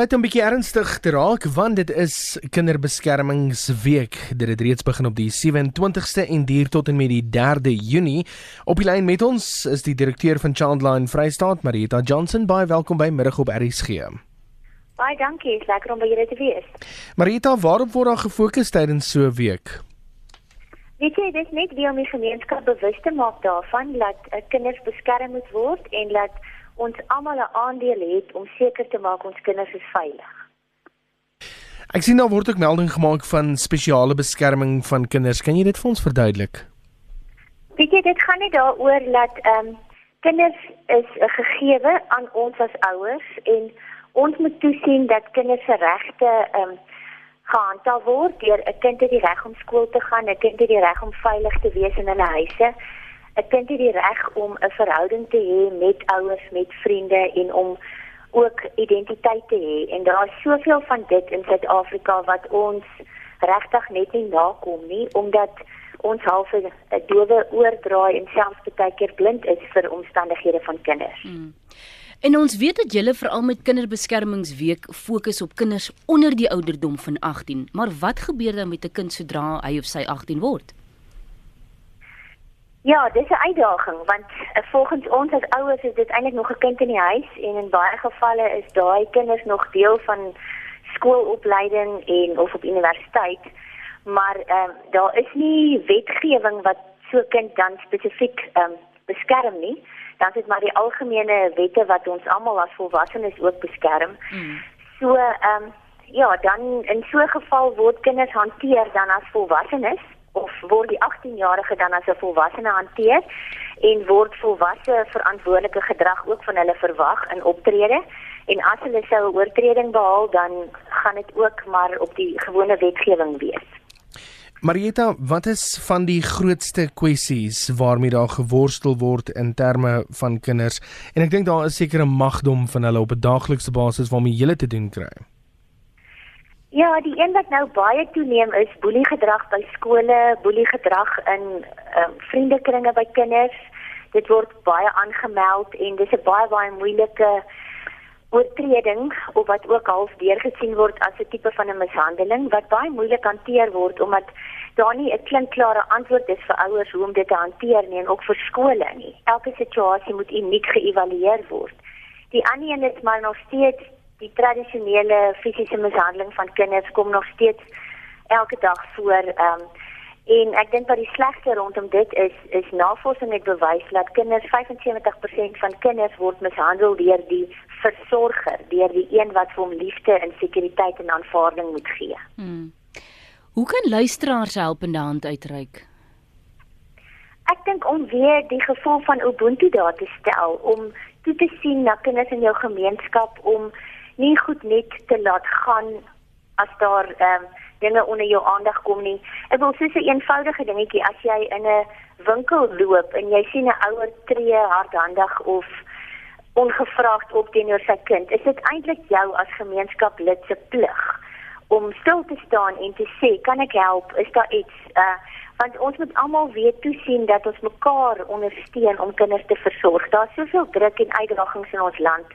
Tyd om bietjie ernstig te raak want dit is Kinderbeskermingsweek. Dit het reeds begin op die 27ste en duur tot en met die 3de Junie. Op die lyn met ons is die direkteur van Childline Vrystaat, Marita Johnson. Baie welkom by Middag op RSG. Baie dankie, is lekker om by julle te wees. Marita, waarop word daar gefokus tydens so 'n week? Weet jy, dit is net wie om die gemeenskap bewus te maak daarvan dat kinders beskerm moet word en dat ons almal 'n aandeel het om seker te maak ons kinders is veilig. Ek sien daar word ook melding gemaak van spesiale beskerming van kinders. Kan jy dit vir ons verduidelik? Weet jy, dit gaan nie daaroor dat ehm um, kinders is 'n gegewe aan ons as ouers en ons moet toesien dat kinders se regte ehm um, gehandhaaf word deur 'n kind het die reg om skool te gaan, 'n kind het die reg om veilig te wees in hulle huise. 'n kind het die reg om 'n verhouding te hê met ouers, met vriende en om ook identiteit te hê. En daar is soveel van dit in Suid-Afrika wat ons regtig net nie nakom nie omdat ons half 'n dowe oordraai en selfs baie keer blind is vir omstandighede van kinders. Hmm. En ons weet dat julle veral met kinderbeskermingsweek fokus op kinders onder die ouderdom van 18, maar wat gebeur dan met 'n kind sodra hy of sy 18 word? Ja, dis 'n uitdaging want uh, volgens ons as ouers is dit eintlik nog 'n kind in die huis en in baie gevalle is daai kinders nog deel van skoolopleiding en of op universiteit. Maar ehm uh, daar is nie wetgewing wat so 'n kind dan spesifiek ehm um, beskerm nie. Dan is dit maar die algemene wette wat ons almal as volwassenes ook beskerm. Mm. So ehm um, ja, dan in so 'n geval word kinders hanteer dan as volwassenes of word die 18-jarige dan as 'n volwassene hanteer en word volwasse verantwoordelike gedrag ook van hulle verwag in optrede en as hulle sou 'n oortreding behaal dan gaan dit ook maar op die gewone wetgewing wees. Marieta, wat is van die grootste kwessies waarmee daar geworstel word in terme van kinders? En ek dink daar is seker 'n magdom van hulle op 'n daaglikse basis waarmee jy te doen kry. Ja, die een wat nou baie toeneem is boeliegedrag by skole, boeliegedrag in um, vriendekringe by kinders. Dit word baie aangemeld en dis 'n baie baie moeilike oortreding of wat ook half deurgesien word as 'n tipe van 'n mishandeling wat baie moeilik hanteer word omdat daar nie 'n klinkklare antwoord is vir ouers hoe om dit te hanteer nie en ook vir skole nie. Elke situasie moet uniek geëvalueer word. Die ander een is maar nog steeds die tradisionele fisiese mishandeling van kinders kom nog steeds elke dag voor ehm um, en ek dink wat die slegste rondom dit is is navorsing het bewys dat kinders 75% van kinders word mishandel deur die versorger, deur die een wat vir hom liefde en sekuriteit en aanvaarding moet gee. Hmm. Hoe kan luisteraars help in die hand uitreik? Ek dink om weer die gevoel van ubuntu daar te stel om toe te sien na kinders in jou gemeenskap om nie goed net te laat gaan as daar ehm um, dinge onder jou aandag kom nie. Ek wil sê 'n eenvoudige dingetjie as jy in 'n winkel loop en jy sien 'n ouer tree hardhandig of ongevraagd op teenoor sy kind, is dit eintlik jou as gemeenskaplid se plig om stil te staan en te sê, "Kan ek help? Is daar iets?" Uh want ons moet almal weet toe sien dat ons mekaar ondersteun om kinders te versorg. Daar's soveel druk en uitdagings in ons land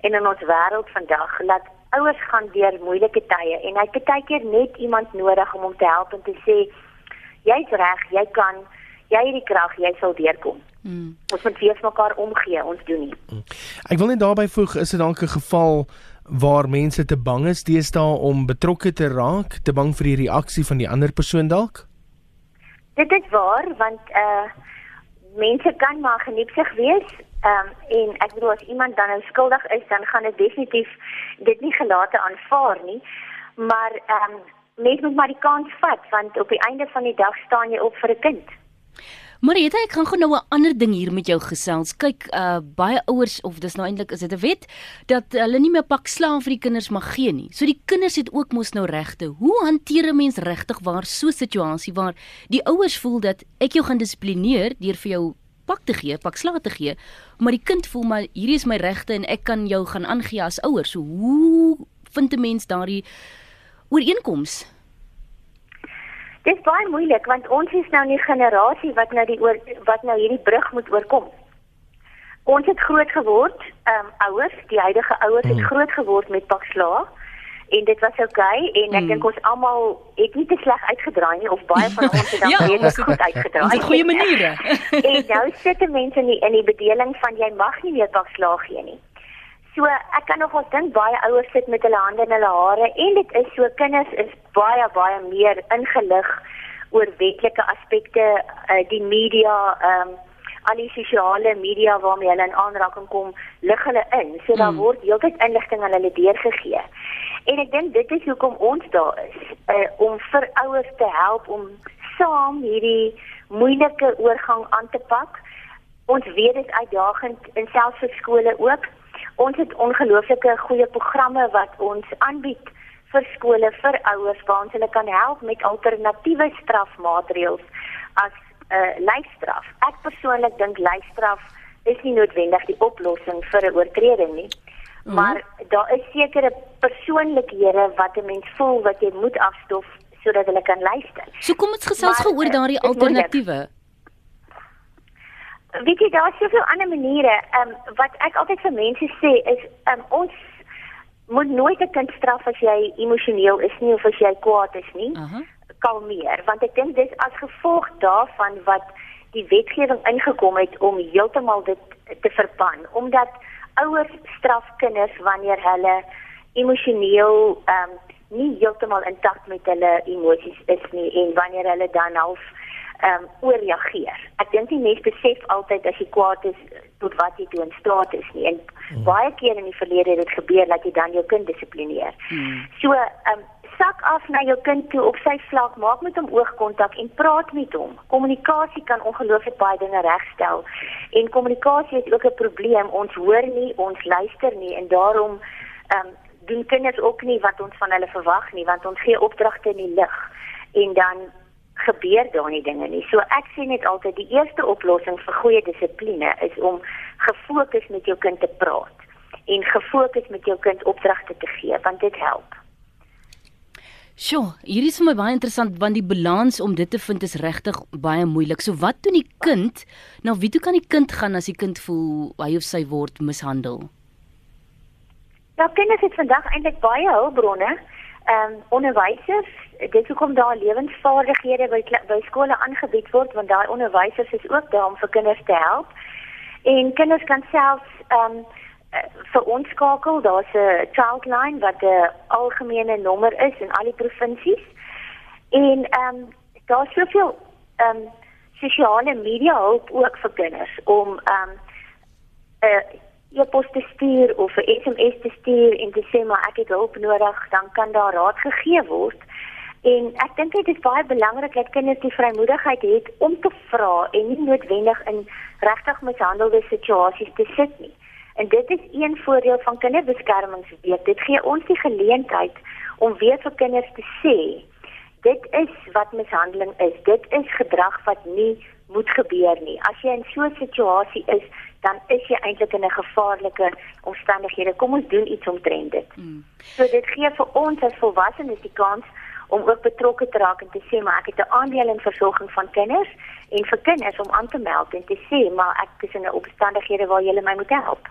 en in ons wêreld vandag laat ouers gaan deur moeilike tye en hy het baie keer net iemand nodig om hom te help en te sê jy's reg, jy kan, jy het die krag, jy sal deurkom. Hmm. Ons moet vir mekaar omgee, ons doen nie. Hmm. Ek wil net daarby voeg, is dit dalk 'n geval waar mense te bang is deesdae om betrokke te raak, te bang vir die reaksie van die ander persoon dalk? Dit is waar want uh mense kan maar geniepsig wees Ehm um, en ek bedoel as iemand dan nou skuldig is, dan gaan dit definitief dit nie gelate aanvaar nie. Maar ehm um, mens moet maar die kans vat want op die einde van die dag staan jy op vir 'n kind. Marieta, ek gaan gou nou 'n ander ding hier met jou gesels. Kyk, uh baie ouers of dis nou eintlik is dit 'n wet dat hulle nie meer pak slaaf vir die kinders mag gee nie. So die kinders het ook mos nou regte. Hoe hanteer 'n mens regtig waar so 'n situasie waar die ouers voel dat ek jou gaan dissiplineer deur vir jou pak te gee, pak slaag te gee, maar die kind voel maar hierdie is my regte en ek kan jou gaan aangee as ouer. So hoe vind 'n mens daardie ooreenkoms? Dit is baie moeilik want ons is nou nie generasie wat nou die oor wat nou hierdie brug moet oorkom. Ons het groot geword, ehm um, ouers, die huidige ouers mm. het groot geword met pak slaag en dit was oukei okay, en ek mm. dink ons almal het nie te sleg uitgedraai nie of baie van ons het dan ja, redelik goed uitgedraai. Dit is goeie maniere. en nou sit mense in die, in die bedeling van jy mag nie meer pak slaag gee nie. So ek kan nog ons dink baie ouers sit met hulle hande in hulle hare en dit is so kinders is baie baie meer ingelig oor wetlike aspekte uh, die media ehm um, al die sosiale media waarmee hulle in aanraking kom lig hulle in. So daar mm. word heeltyd inligting aan hulle deurgegee. En ek dink dit is hoekom ons daar is uh, om vir ouers te help om saam hierdie moeilike oorgang aan te pak. Ons weet dit uitdagend in selfs vir skole ook. Ons het ongelooflike goeie programme wat ons aanbied vir skole vir ouers waar ons hulle kan help met alternatiewe strafmaatreëls as uh, eh, lyfstraf. Ek persoonlik dink lyfstraf is nie noodwendig die oplossing vir 'n oortreding nie. Mm. Maar daar is sekere persoonlikhede wat 'n mens voel wat jy moet afstof sodat hulle kan luister. So kom ons gesels gou oor daardie alternatiewe. Weet jy daar's soveel ander maniere. Ehm um, wat ek altyd vir mense sê is ehm um, ons moet nooit 'n kind straf as jy emosioneel is nie of as jy kwaad is nie. Uh -huh. Kalmeer, want ek dink dis as gevolg daarvan wat die wetgewing ingekom het om heeltemal dit te verban, omdat ouers straf kinders wanneer hulle emosioneel ehm um, nie heeltemal intakt met hulle emosies is nie en wanneer hulle dan half ehm um, ooreageer. Ek dink die mens besef altyd as jy kwaad is tot wat jy doen staat is nie. En hmm. baie keer in die verlede het dit gebeur dat jy dan jou kind dissiplineer. Hmm. So ehm um, sak af na jou kind toe op sy vlak, maak met hom oogkontak en praat met hom. Kommunikasie kan ongelooflik baie dinge regstel. En kommunikasie is ook 'n probleem. Ons hoor nie, ons luister nie en daarom ehm um, doen kinders ook nie wat ons van hulle verwag nie, want ons gee opdragte in die lig en dan gebeur daar nie dinge nie. So ek sê net altyd die eerste oplossing vir goeie dissipline is om gefokus met jou kind te praat en gefokus met jou kind opdragte te gee want dit help. Sjoe, hier is vir my baie interessant want die balans om dit te vind is regtig baie moeilik. So wat doen die kind? Nou wie toe kan die kind gaan as die kind voel hy of sy word mishandel? Ja, kinders het vandag eintlik baie hulpbronne. Ehm um, onderwysers dit hoekom daar lewensvaardighede by by skole aangebied word want daai onderwysers is ook daar om vir kinders te help. En kinders kan self ehm um, vir ons skakel, daar's 'n childline wat 'n algemene nommer is in al die provinsies. En ehm um, daar's soveel ehm um, sosiale media hulp ook vir kinders om ehm um, 'n uh, e-pos te stuur of 'n SMS te stuur en te sê maar ek het hulp nodig, dan kan daar raad gegee word. En ek dink dit is baie belangrik dat kinders die vrymoedigheid het om te vra en nie noodwendig in regtig mishandelde situasies te sit nie. En dit is een voordeel van kinderbeskermingsweek. Dit gee ons die geleentheid om weer vir kinders te sê dit is wat mishandeling is. Dit is gedrag wat nie moet gebeur nie. As jy in so 'n situasie is, dan is jy eintlik in 'n gevaarlike omstandighede. Kom ons doen iets omtrent dit. Mm. So dit gee vir ons as volwassenes die kans om ook betrokke te raak en te sê maar ek het 'n aandeel in versorging van kinders en vir kinders om aan te meld en te sê maar ek is in 'n omstandighede waar jy my moet help.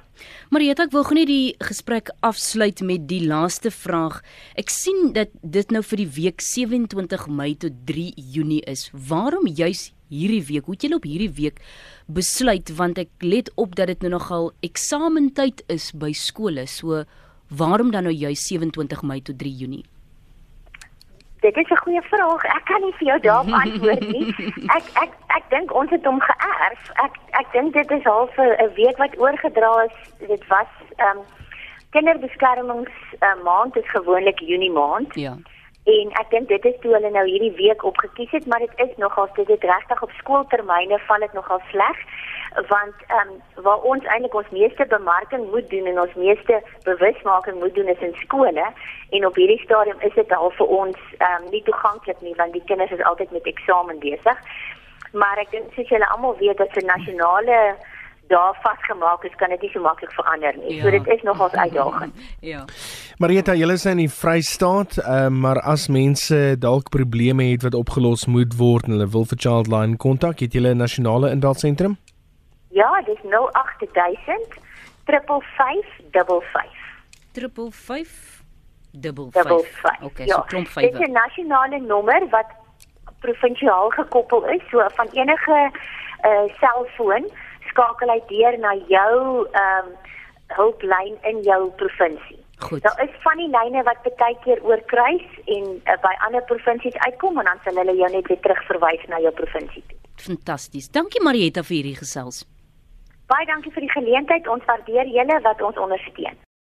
Marieta, ek wil gou net die gesprek afsluit met die laaste vraag. Ek sien dat dit nou vir die week 27 Mei tot 3 Junie is. Waarom juis hierdie week? Hoe het julle op hierdie week besluit want ek let op dat dit nou nogal eksamentyd is by skole. So waarom dan nou juis 27 Mei tot 3 Junie? Dit is 'n goeie vraag. Ek kan nie vir jou daarop antwoord nie. Ek ek ek dink ons het hom geërf. Ek ek dink dit is half 'n week wat oorgedra is. Dit was ehm um, kinderbeskermings uh, maand is gewoonlik Junie maand. Ja. En ek dink dit is toe hulle nou hierdie week opgekies het, maar dit is nogal dit het regtig op skooltermyne val dit nogal sleg want ehm um, waar ons eintlik ons meeste bemarking moet doen en ons meeste bewusmaking moet doen is in skole en op hierdie stadium is dit al vir ons ehm um, nie toeganklik nie want die kinders is altyd met eksamen besig. Maar ek dink soos julle almal weet dat se nasionale daar vasgemaak is, kan dit nie so maklik verander nie. Ja. So dit is nogals uitdagend. ja. Marieta, julle is in die Vrystaat, uh, maar as mense dalk probleme het wat opgelos moet word en hulle wil vir Childline kontak, het julle 'n nasionale inbelsentrum? Ja, dis 08000 55555. 555 Double 55. five. Okay, ja. so klomp Dit vywe. is 'n nasionale nommer wat provinsiaal gekoppel is, so van enige uh selfoon skakel hy deur na jou ehm um, hulplyn in jou provinsie. Goed. Daar is van die lyne wat baie keer oorkruis en uh, by ander provinsies uitkom en dan sal hulle jou net weer terugverwys na jou provinsie toe. Fantasties. Dankie Marietta vir hierdie gesels. Baie dankie vir die geleentheid. Ons waardeer julle wat ons ondersteun.